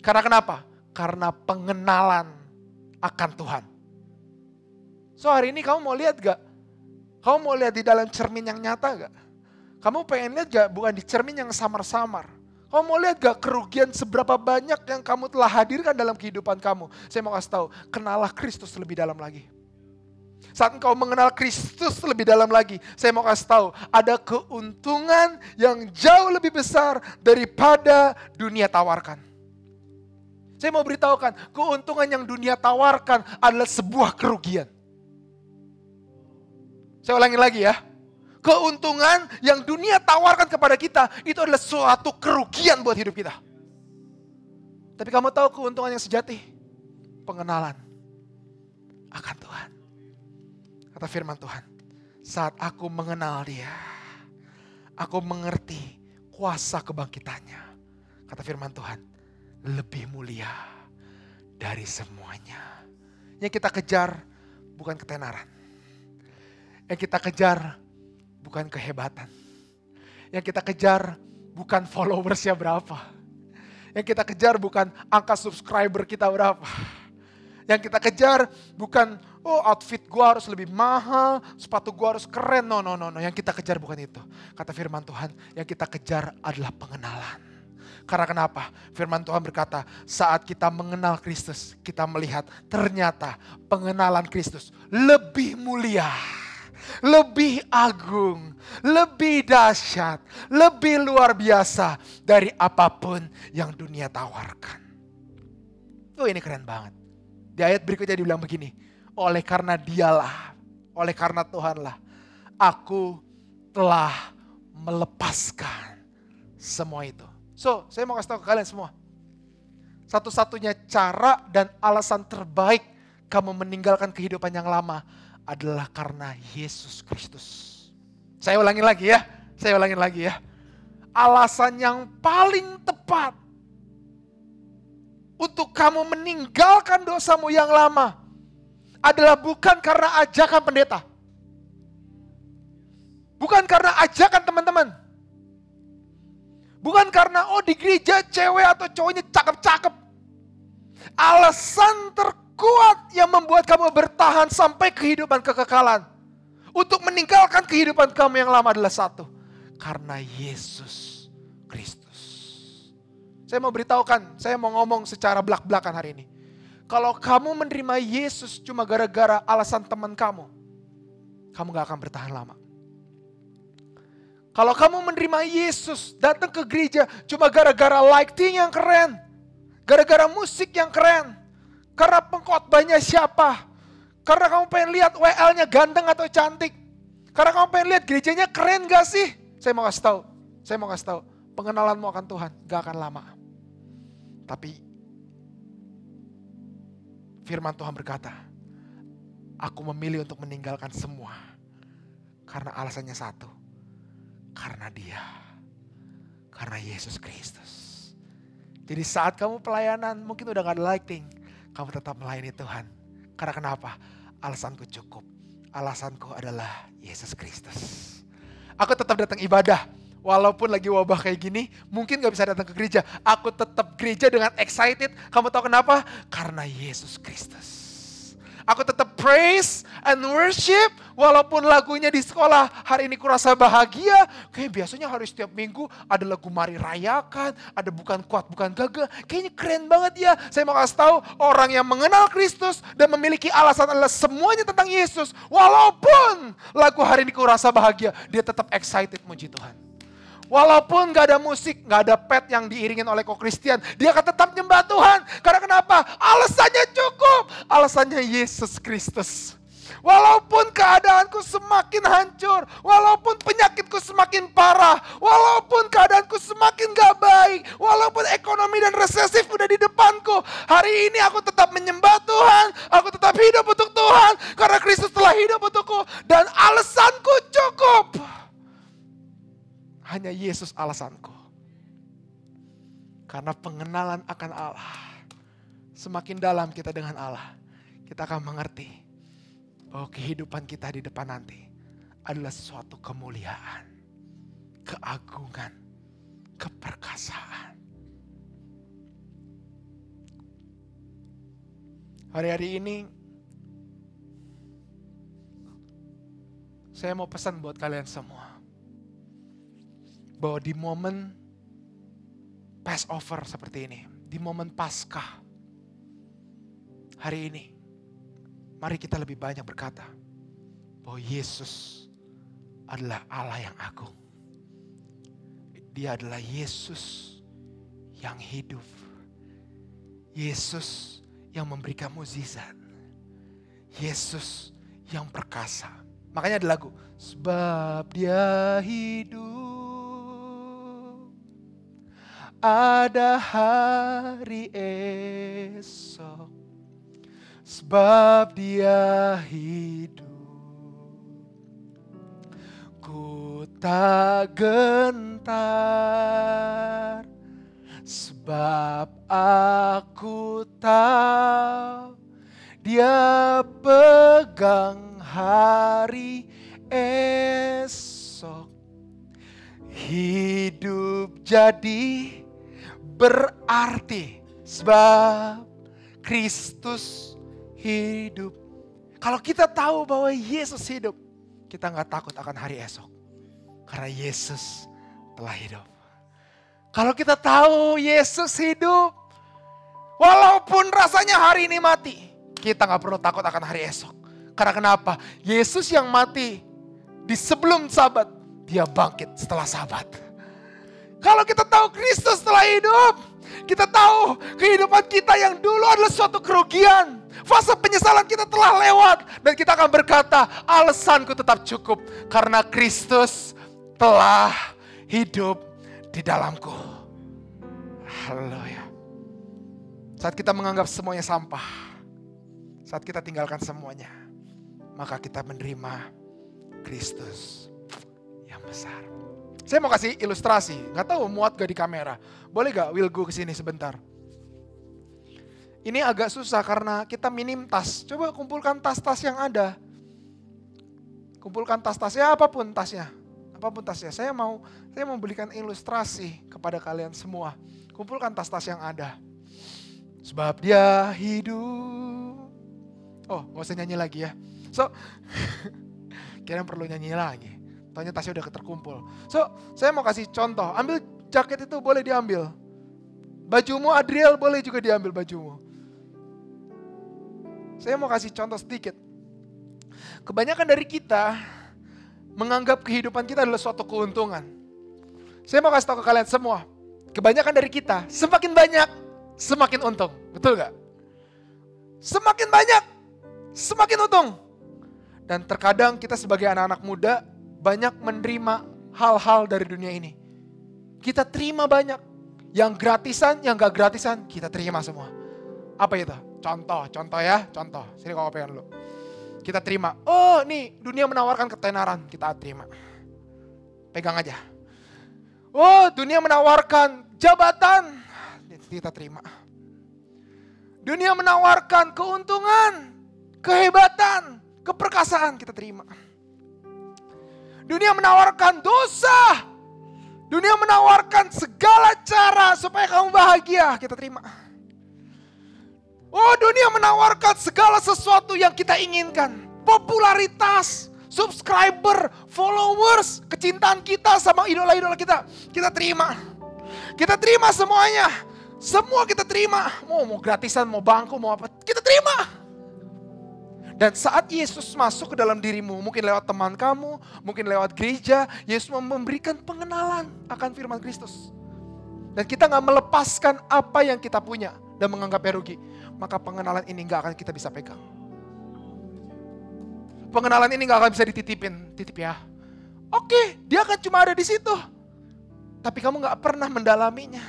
Karena kenapa? Karena pengenalan akan Tuhan. So hari ini kamu mau lihat gak? Kamu mau lihat di dalam cermin yang nyata gak? Kamu pengen lihat gak bukan di cermin yang samar-samar? Kamu mau lihat gak kerugian seberapa banyak yang kamu telah hadirkan dalam kehidupan kamu? Saya mau kasih tahu, kenalah Kristus lebih dalam lagi. Saat engkau mengenal Kristus lebih dalam lagi, saya mau kasih tahu, ada keuntungan yang jauh lebih besar daripada dunia tawarkan. Saya mau beritahukan, keuntungan yang dunia tawarkan adalah sebuah kerugian. Saya ulangi lagi ya. Keuntungan yang dunia tawarkan kepada kita itu adalah suatu kerugian buat hidup kita. Tapi kamu tahu keuntungan yang sejati? Pengenalan akan Tuhan. Kata firman Tuhan, saat aku mengenal dia, aku mengerti kuasa kebangkitannya. Kata firman Tuhan, lebih mulia dari semuanya. Yang kita kejar bukan ketenaran. Yang kita kejar bukan kehebatan. Yang kita kejar bukan followersnya berapa. Yang kita kejar bukan angka subscriber kita berapa. Yang kita kejar bukan, oh outfit gua harus lebih mahal, sepatu gua harus keren. No, no, no, no. Yang kita kejar bukan itu. Kata firman Tuhan, yang kita kejar adalah pengenalan. Karena kenapa? Firman Tuhan berkata, saat kita mengenal Kristus, kita melihat ternyata pengenalan Kristus lebih mulia, lebih agung, lebih dahsyat, lebih luar biasa dari apa pun yang dunia tawarkan. Oh ini keren banget. Di ayat berikutnya dibilang begini, oleh karena dialah, oleh karena Tuhanlah, aku telah melepaskan semua itu. So, saya mau kasih tahu ke kalian semua. Satu-satunya cara dan alasan terbaik kamu meninggalkan kehidupan yang lama adalah karena Yesus Kristus. Saya ulangi lagi ya, saya ulangi lagi ya. Alasan yang paling tepat untuk kamu meninggalkan dosamu yang lama adalah bukan karena ajakan pendeta. Bukan karena ajakan teman-teman. Bukan karena oh di gereja cewek atau cowoknya cakep-cakep. Alasan terkuat yang membuat kamu bertahan sampai kehidupan kekekalan. Untuk meninggalkan kehidupan kamu yang lama adalah satu. Karena Yesus. Saya mau beritahukan, saya mau ngomong secara belak-belakan hari ini. Kalau kamu menerima Yesus cuma gara-gara alasan teman kamu, kamu gak akan bertahan lama. Kalau kamu menerima Yesus, datang ke gereja cuma gara-gara lighting yang keren. Gara-gara musik yang keren. Karena pengkhotbahnya siapa. Karena kamu pengen lihat WL-nya ganteng atau cantik. Karena kamu pengen lihat gerejanya keren gak sih? Saya mau kasih tahu. Saya mau kasih tahu. Pengenalanmu akan Tuhan gak akan lama. Tapi firman Tuhan berkata, aku memilih untuk meninggalkan semua. Karena alasannya satu, karena dia. Karena Yesus Kristus. Jadi saat kamu pelayanan mungkin udah gak ada lighting. Kamu tetap melayani Tuhan. Karena kenapa? Alasanku cukup. Alasanku adalah Yesus Kristus. Aku tetap datang ibadah. Walaupun lagi wabah kayak gini, mungkin gak bisa datang ke gereja. Aku tetap gereja dengan excited. Kamu tahu kenapa? Karena Yesus Kristus. Aku tetap praise and worship. Walaupun lagunya di sekolah hari ini kurasa bahagia. Kayak biasanya hari setiap minggu ada lagu mari rayakan. Ada bukan kuat, bukan gagah. Kayaknya keren banget ya. Saya mau kasih tahu orang yang mengenal Kristus dan memiliki alasan adalah semuanya tentang Yesus. Walaupun lagu hari ini kurasa bahagia. Dia tetap excited muji Tuhan. Walaupun gak ada musik, gak ada pet yang diiringin oleh kok Kristen, dia akan tetap nyembah Tuhan. Karena kenapa? Alasannya cukup. Alasannya Yesus Kristus. Walaupun keadaanku semakin hancur, walaupun penyakitku semakin parah, walaupun keadaanku semakin gak baik, walaupun ekonomi dan resesif udah di depanku, hari ini aku tetap menyembah Tuhan, aku tetap hidup untuk Tuhan, karena Kristus telah hidup untukku, dan alasanku cukup. Hanya Yesus alasanku. Karena pengenalan akan Allah. Semakin dalam kita dengan Allah. Kita akan mengerti bahwa kehidupan kita di depan nanti adalah suatu kemuliaan, keagungan, keperkasaan. Hari-hari ini saya mau pesan buat kalian semua bahwa di momen Passover seperti ini, di momen Paskah hari ini, mari kita lebih banyak berkata bahwa Yesus adalah Allah yang agung. Dia adalah Yesus yang hidup. Yesus yang memberikan mukjizat. Yesus yang perkasa. Makanya ada lagu, sebab dia hidup ada hari esok sebab dia hidup. Ku tak gentar sebab aku tahu dia pegang hari esok. Hidup jadi berarti sebab Kristus hidup. Kalau kita tahu bahwa Yesus hidup, kita nggak takut akan hari esok. Karena Yesus telah hidup. Kalau kita tahu Yesus hidup, walaupun rasanya hari ini mati, kita nggak perlu takut akan hari esok. Karena kenapa? Yesus yang mati di sebelum sabat, dia bangkit setelah sabat. Kalau kita tahu Kristus telah hidup, kita tahu kehidupan kita yang dulu adalah suatu kerugian. Fase penyesalan kita telah lewat dan kita akan berkata, alasanku tetap cukup karena Kristus telah hidup di dalamku. Haleluya. Saat kita menganggap semuanya sampah, saat kita tinggalkan semuanya, maka kita menerima Kristus yang besar. Saya mau kasih ilustrasi, nggak tahu muat gak di kamera. Boleh gak Will gue ke sini sebentar? Ini agak susah karena kita minim tas. Coba kumpulkan tas-tas yang ada. Kumpulkan tas-tas ya apa pun tasnya. Apa pun tasnya. Saya mau saya mau belikan ilustrasi kepada kalian semua. Kumpulkan tas-tas yang ada. Sebab dia hidup. Oh, gak usah nyanyi lagi ya. So, <laughs> kira perlu nyanyi lagi. Tanya tasnya udah terkumpul. So, saya mau kasih contoh. Ambil jaket itu boleh diambil. Bajumu Adriel boleh juga diambil bajumu. Saya mau kasih contoh sedikit. Kebanyakan dari kita menganggap kehidupan kita adalah suatu keuntungan. Saya mau kasih tahu ke kalian semua. Kebanyakan dari kita semakin banyak, semakin untung. Betul gak? Semakin banyak, semakin untung. Dan terkadang kita sebagai anak-anak muda banyak menerima hal-hal dari dunia ini. Kita terima banyak. Yang gratisan, yang gak gratisan, kita terima semua. Apa itu? Contoh, contoh ya, contoh. Sini kau pegang dulu. Kita terima. Oh, nih dunia menawarkan ketenaran, kita terima. Pegang aja. Oh, dunia menawarkan jabatan, kita terima. Dunia menawarkan keuntungan, kehebatan, keperkasaan, kita terima. Dunia menawarkan dosa. Dunia menawarkan segala cara supaya kamu bahagia, kita terima. Oh dunia menawarkan segala sesuatu yang kita inginkan. Popularitas, subscriber, followers, kecintaan kita sama idola-idola kita. Kita terima. Kita terima semuanya. Semua kita terima. Mau mau gratisan, mau bangku, mau apa. Kita terima. Dan saat Yesus masuk ke dalam dirimu, mungkin lewat teman kamu, mungkin lewat gereja, Yesus memberikan pengenalan akan firman Kristus. Dan kita nggak melepaskan apa yang kita punya dan menganggapnya rugi maka pengenalan ini nggak akan kita bisa pegang. Pengenalan ini nggak akan bisa dititipin, titip ya. Oke, dia akan cuma ada di situ. Tapi kamu nggak pernah mendalaminya.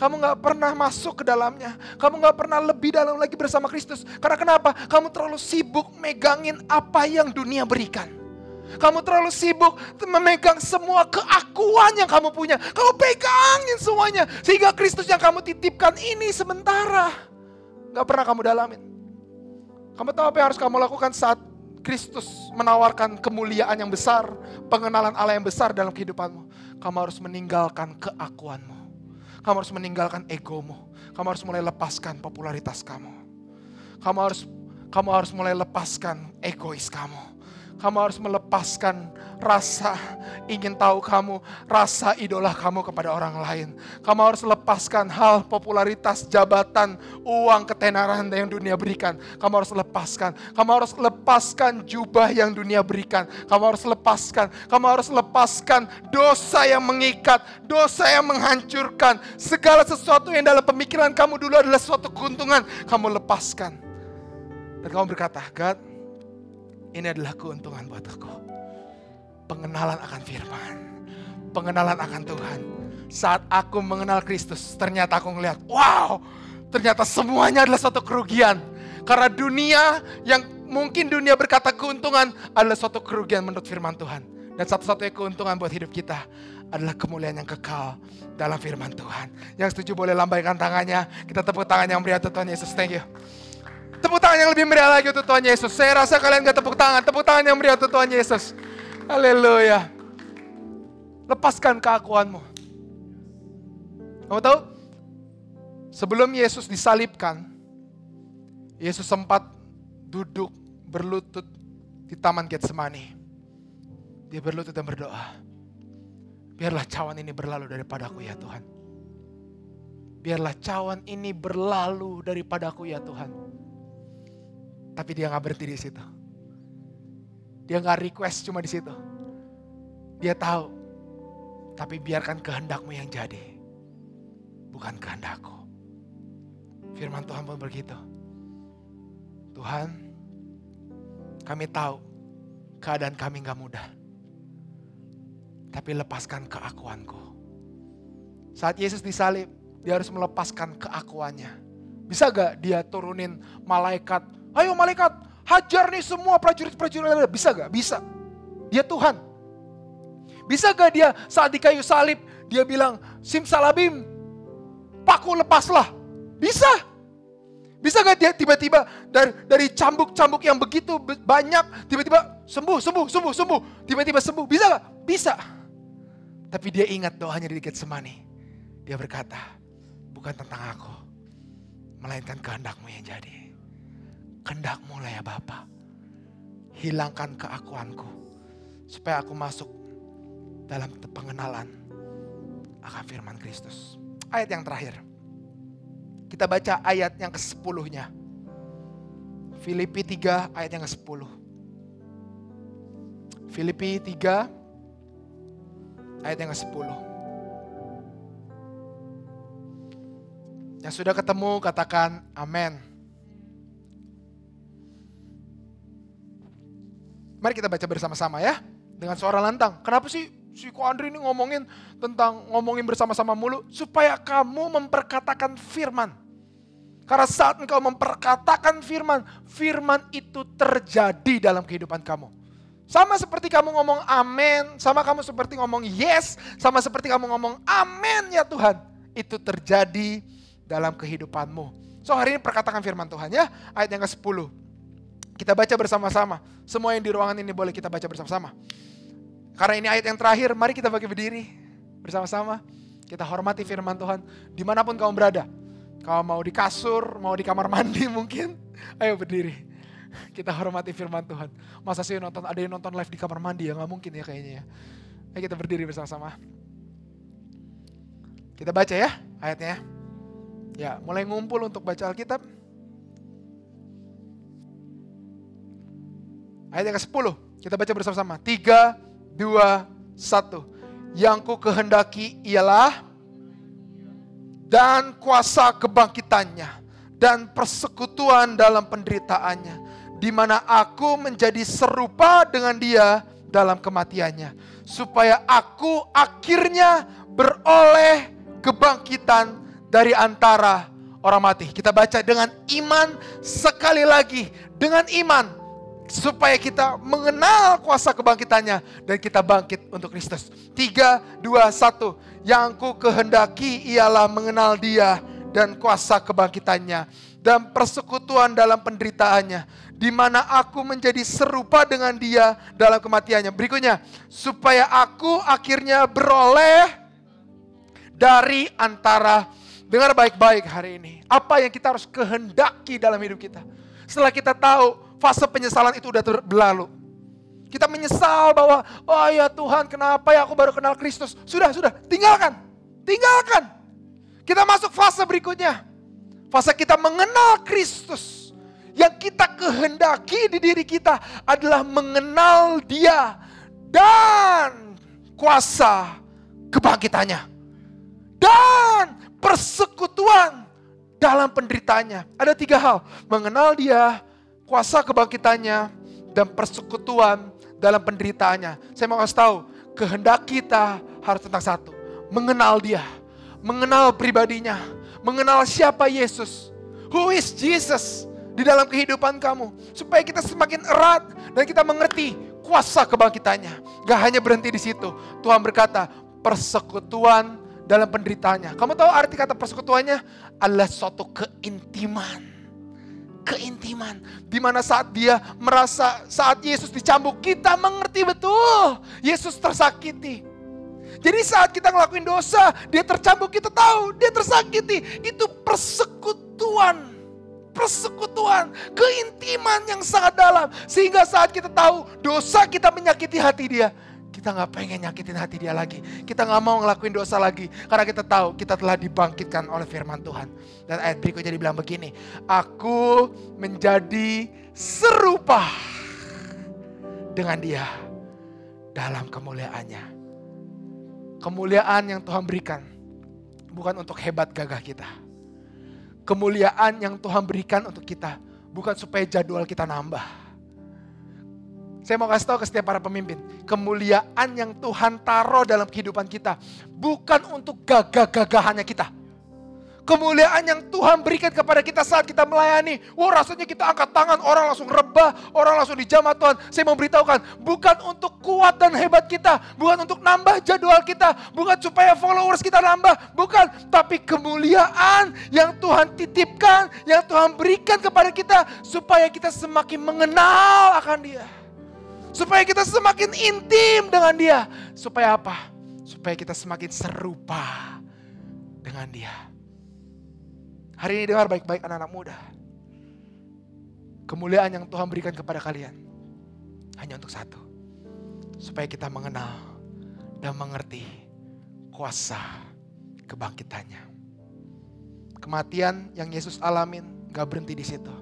Kamu nggak pernah masuk ke dalamnya. Kamu nggak pernah lebih dalam lagi bersama Kristus. Karena kenapa? Kamu terlalu sibuk megangin apa yang dunia berikan. Kamu terlalu sibuk memegang semua keakuan yang kamu punya. Kamu pegangin semuanya. Sehingga Kristus yang kamu titipkan ini sementara. Gak pernah kamu dalamin. Kamu tahu apa yang harus kamu lakukan saat Kristus menawarkan kemuliaan yang besar, pengenalan Allah yang besar dalam kehidupanmu. Kamu harus meninggalkan keakuanmu. Kamu harus meninggalkan egomu. Kamu harus mulai lepaskan popularitas kamu. Kamu harus kamu harus mulai lepaskan egois kamu. Kamu harus melepaskan rasa ingin tahu kamu, rasa idola kamu kepada orang lain. Kamu harus lepaskan hal popularitas, jabatan, uang, ketenaran yang dunia berikan. Kamu harus lepaskan. Kamu harus lepaskan jubah yang dunia berikan. Kamu harus lepaskan. Kamu harus lepaskan dosa yang mengikat, dosa yang menghancurkan. Segala sesuatu yang dalam pemikiran kamu dulu adalah suatu keuntungan, kamu lepaskan. Dan kamu berkata, God, ini adalah keuntungan buat aku. Pengenalan akan firman. Pengenalan akan Tuhan. Saat aku mengenal Kristus, ternyata aku ngeliat, wow, ternyata semuanya adalah suatu kerugian. Karena dunia yang mungkin dunia berkata keuntungan adalah suatu kerugian menurut firman Tuhan. Dan satu-satunya keuntungan buat hidup kita adalah kemuliaan yang kekal dalam firman Tuhan. Yang setuju boleh lambaikan tangannya. Kita tepuk tangan yang meriah Tuhan Yesus. Thank you. Tepuk tangan yang lebih meriah lagi untuk Tuhan Yesus. Saya rasa kalian gak tepuk tangan. Tepuk tangan yang meriah untuk Tuhan Yesus. Haleluya. lepaskan keakuanmu. Kamu tahu? Sebelum Yesus disalibkan, Yesus sempat duduk berlutut di Taman Getsemani. Dia berlutut dan berdoa. Biarlah cawan ini berlalu daripadaku ya Tuhan. Biarlah cawan ini berlalu daripadaku ya Tuhan. Tapi dia nggak berhenti di situ. Dia nggak request cuma di situ. Dia tahu. Tapi biarkan kehendakmu yang jadi. Bukan kehendakku. Firman Tuhan pun begitu. Tuhan, kami tahu keadaan kami nggak mudah. Tapi lepaskan keakuanku. Saat Yesus disalib, dia harus melepaskan keakuannya. Bisa gak dia turunin malaikat? Ayo malaikat, hajar nih semua prajurit-prajurit. Bisa gak? Bisa. Dia Tuhan. Bisa gak dia saat di kayu salib, dia bilang, simsalabim, paku lepaslah. Bisa. Bisa gak dia tiba-tiba dari, dari cambuk-cambuk yang begitu banyak, tiba-tiba sembuh, sembuh, sembuh, sembuh. Tiba-tiba sembuh. Bisa gak? Bisa. Tapi dia ingat doanya di Getsemani. Dia berkata, bukan tentang aku, melainkan kehendakmu yang jadi. Kehendakmu lah ya Bapa. Hilangkan keakuanku, supaya aku masuk dalam pengenalan akan firman Kristus. Ayat yang terakhir. Kita baca ayat yang ke-10-nya. Filipi 3 ayat yang ke-10. Filipi 3 ayat yang ke-10. Yang sudah ketemu katakan amin. Mari kita baca bersama-sama ya. Dengan suara lantang. Kenapa sih si Ko Andri ini ngomongin tentang ngomongin bersama-sama mulu? Supaya kamu memperkatakan firman. Karena saat engkau memperkatakan firman, firman itu terjadi dalam kehidupan kamu. Sama seperti kamu ngomong amin, sama kamu seperti ngomong yes, sama seperti kamu ngomong amin ya Tuhan. Itu terjadi dalam kehidupanmu. So hari ini perkatakan firman Tuhan ya, ayat yang ke-10. Kita baca bersama-sama. Semua yang di ruangan ini boleh kita baca bersama-sama. Karena ini ayat yang terakhir, mari kita bagi berdiri bersama-sama. Kita hormati firman Tuhan di mana pun kamu berada. Kalau mau di kasur, mau di kamar mandi <laughs> mungkin, ayo berdiri. Kita hormati firman Tuhan. Masa sih nonton ada yang nonton live di kamar mandi ya? Nggak mungkin ya kayaknya ya. Ayo kita berdiri bersama-sama. Kita baca ya ayatnya. Ya, mulai ngumpul untuk baca Alkitab. Ayat yang ke-10. Kita baca bersama-sama. 3, 2, 1. Yang ku kehendaki ialah dan kuasa kebangkitannya dan persekutuan dalam penderitaannya di mana aku menjadi serupa dengan dia dalam kematiannya supaya aku akhirnya beroleh kebangkitan dari antara orang mati. Kita baca dengan iman sekali lagi dengan iman supaya kita mengenal kuasa kebangkitannya dan kita bangkit untuk Kristus. Tiga, dua, satu. Yang ku kehendaki ialah mengenal dia dan kuasa kebangkitannya dan persekutuan dalam penderitaannya di mana aku menjadi serupa dengan dia dalam kematiannya. Berikutnya, supaya aku akhirnya beroleh dari antara dengar baik-baik hari ini. Apa yang kita harus kehendaki dalam hidup kita. Setelah kita tahu fase penyesalan itu udah berlalu. Kita menyesal bahwa, oh ya Tuhan kenapa ya aku baru kenal Kristus. Sudah, sudah, tinggalkan. Tinggalkan. Kita masuk fase berikutnya. Fase kita mengenal Kristus. Yang kita kehendaki di diri kita adalah mengenal dia. Dan kuasa kebangkitannya. Dan persekutuan dalam penderitaannya. Ada tiga hal. Mengenal dia, kuasa kebangkitannya, dan persekutuan dalam penderitaannya. Saya mau kasih tahu, kehendak kita harus tentang satu. Mengenal dia, mengenal pribadinya, mengenal siapa Yesus. Who is Jesus di dalam kehidupan kamu. Supaya kita semakin erat dan kita mengerti kuasa kebangkitannya. Gak hanya berhenti di situ. Tuhan berkata, persekutuan dalam penderitaannya. Kamu tahu arti kata persekutuannya? Adalah suatu keintiman keintiman. Di mana saat dia merasa saat Yesus dicambuk, kita mengerti betul Yesus tersakiti. Jadi saat kita ngelakuin dosa, dia tercambuk, kita tahu, dia tersakiti. Itu persekutuan. Persekutuan, keintiman yang sangat dalam. Sehingga saat kita tahu dosa kita menyakiti hati dia, kita nggak pengen nyakitin hati dia lagi. Kita nggak mau ngelakuin dosa lagi. Karena kita tahu kita telah dibangkitkan oleh firman Tuhan. Dan ayat berikutnya dibilang begini. Aku menjadi serupa dengan dia dalam kemuliaannya. Kemuliaan yang Tuhan berikan bukan untuk hebat gagah kita. Kemuliaan yang Tuhan berikan untuk kita bukan supaya jadwal kita nambah. Saya mau kasih tahu ke setiap para pemimpin, kemuliaan yang Tuhan taruh dalam kehidupan kita bukan untuk gagah-gagahannya kita kemuliaan yang Tuhan berikan kepada kita saat kita melayani. Wah rasanya kita angkat tangan, orang langsung rebah, orang langsung dijamah Tuhan. Saya mau beritahukan, bukan untuk kuat dan hebat kita, bukan untuk nambah jadwal kita, bukan supaya followers kita nambah, bukan. Tapi kemuliaan yang Tuhan titipkan, yang Tuhan berikan kepada kita, supaya kita semakin mengenal akan dia. Supaya kita semakin intim dengan dia. Supaya apa? Supaya kita semakin serupa dengan dia. Hari ini dengar baik-baik anak-anak muda. Kemuliaan yang Tuhan berikan kepada kalian hanya untuk satu. Supaya kita mengenal dan mengerti kuasa kebangkitannya. Kematian yang Yesus alamin gak berhenti di situ.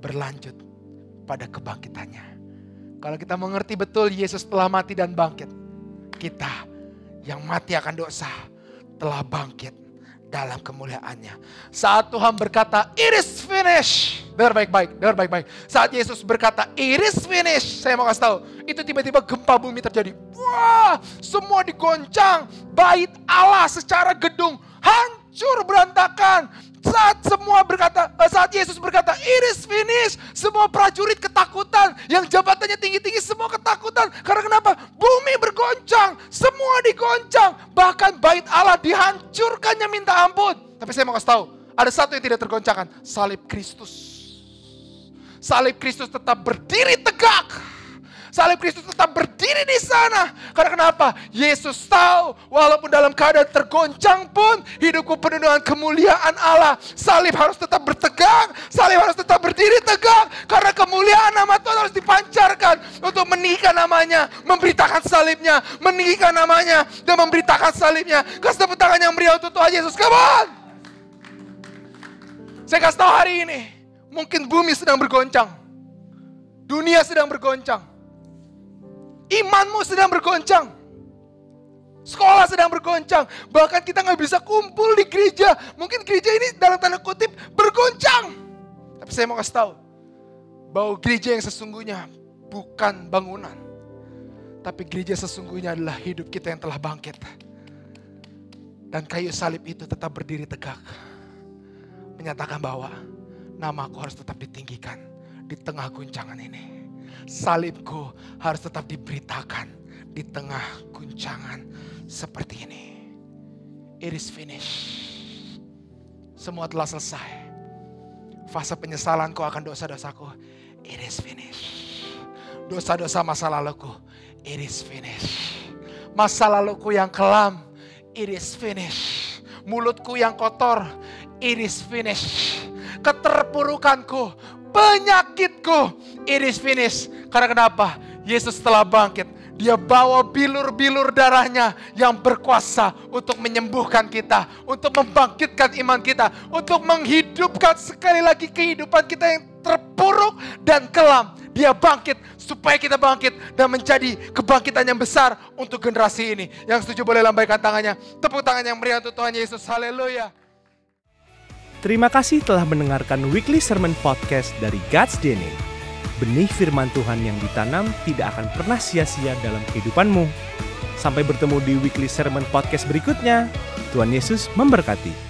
Berlanjut pada kebangkitannya. Kalau kita mengerti betul Yesus telah mati dan bangkit. Kita yang mati akan dosa telah bangkit dalam kemuliaannya. Saat Tuhan berkata, it is finished. Dengar baik-baik, dengar baik-baik. Saat Yesus berkata, it is finished. Saya mau kasih tahu, itu tiba-tiba gempa bumi terjadi. Wah, semua digoncang. Bait Allah secara gedung hancur berantakan. Saat semua berkata, eh, saat Yesus berkata, it is finished. Semua prajurit ketakutan. Yang jabatannya tinggi-tinggi semua ketakutan. Karena kenapa? Bumi bergoncang. Semua digoncang. Bahkan bait Allah dihancurkannya minta ampun. Tapi saya mau kasih tahu. Ada satu yang tidak tergoncangkan. Salib Kristus. Salib Kristus tetap berdiri tegak Salib Kristus tetap berdiri di sana. Karena kenapa? Yesus tahu walaupun dalam keadaan tergoncang pun hidupku penuh dengan kemuliaan Allah. Salib harus tetap bertegang. Salib harus tetap berdiri tegak. Karena kemuliaan nama Tuhan harus dipancarkan untuk meninggikan namanya. Memberitakan salibnya. Meninggikan namanya. Dan memberitakan salibnya. Kasih tepuk tangan yang meriah untuk Tuhan Yesus. Come on! Saya kasih tahu hari ini. Mungkin bumi sedang bergoncang. Dunia sedang bergoncang. Imanmu sedang bergoncang. Sekolah sedang bergoncang. Bahkan kita nggak bisa kumpul di gereja. Mungkin gereja ini dalam tanda kutip bergoncang. Tapi saya mau kasih tahu. Bahwa gereja yang sesungguhnya bukan bangunan. Tapi gereja sesungguhnya adalah hidup kita yang telah bangkit. Dan kayu salib itu tetap berdiri tegak. Menyatakan bahwa namaku harus tetap ditinggikan di tengah guncangan ini salibku harus tetap diberitakan di tengah guncangan seperti ini. It is finished. Semua telah selesai. Fase penyesalanku akan dosa-dosaku. It is finished. Dosa-dosa masa laluku. It is finished. Masa laluku yang kelam. It is finished. Mulutku yang kotor. It is finished. Keterpurukanku penyakitku. It is finished. Karena kenapa? Yesus telah bangkit. Dia bawa bilur-bilur darahnya yang berkuasa untuk menyembuhkan kita, untuk membangkitkan iman kita, untuk menghidupkan sekali lagi kehidupan kita yang terpuruk dan kelam. Dia bangkit supaya kita bangkit dan menjadi kebangkitan yang besar untuk generasi ini. Yang setuju boleh lambaikan tangannya. Tepuk tangan yang meriah untuk Tuhan Yesus. Haleluya. Terima kasih telah mendengarkan Weekly Sermon Podcast dari God's DNA. Benih firman Tuhan yang ditanam tidak akan pernah sia-sia dalam kehidupanmu. Sampai bertemu di Weekly Sermon Podcast berikutnya. Tuhan Yesus memberkati.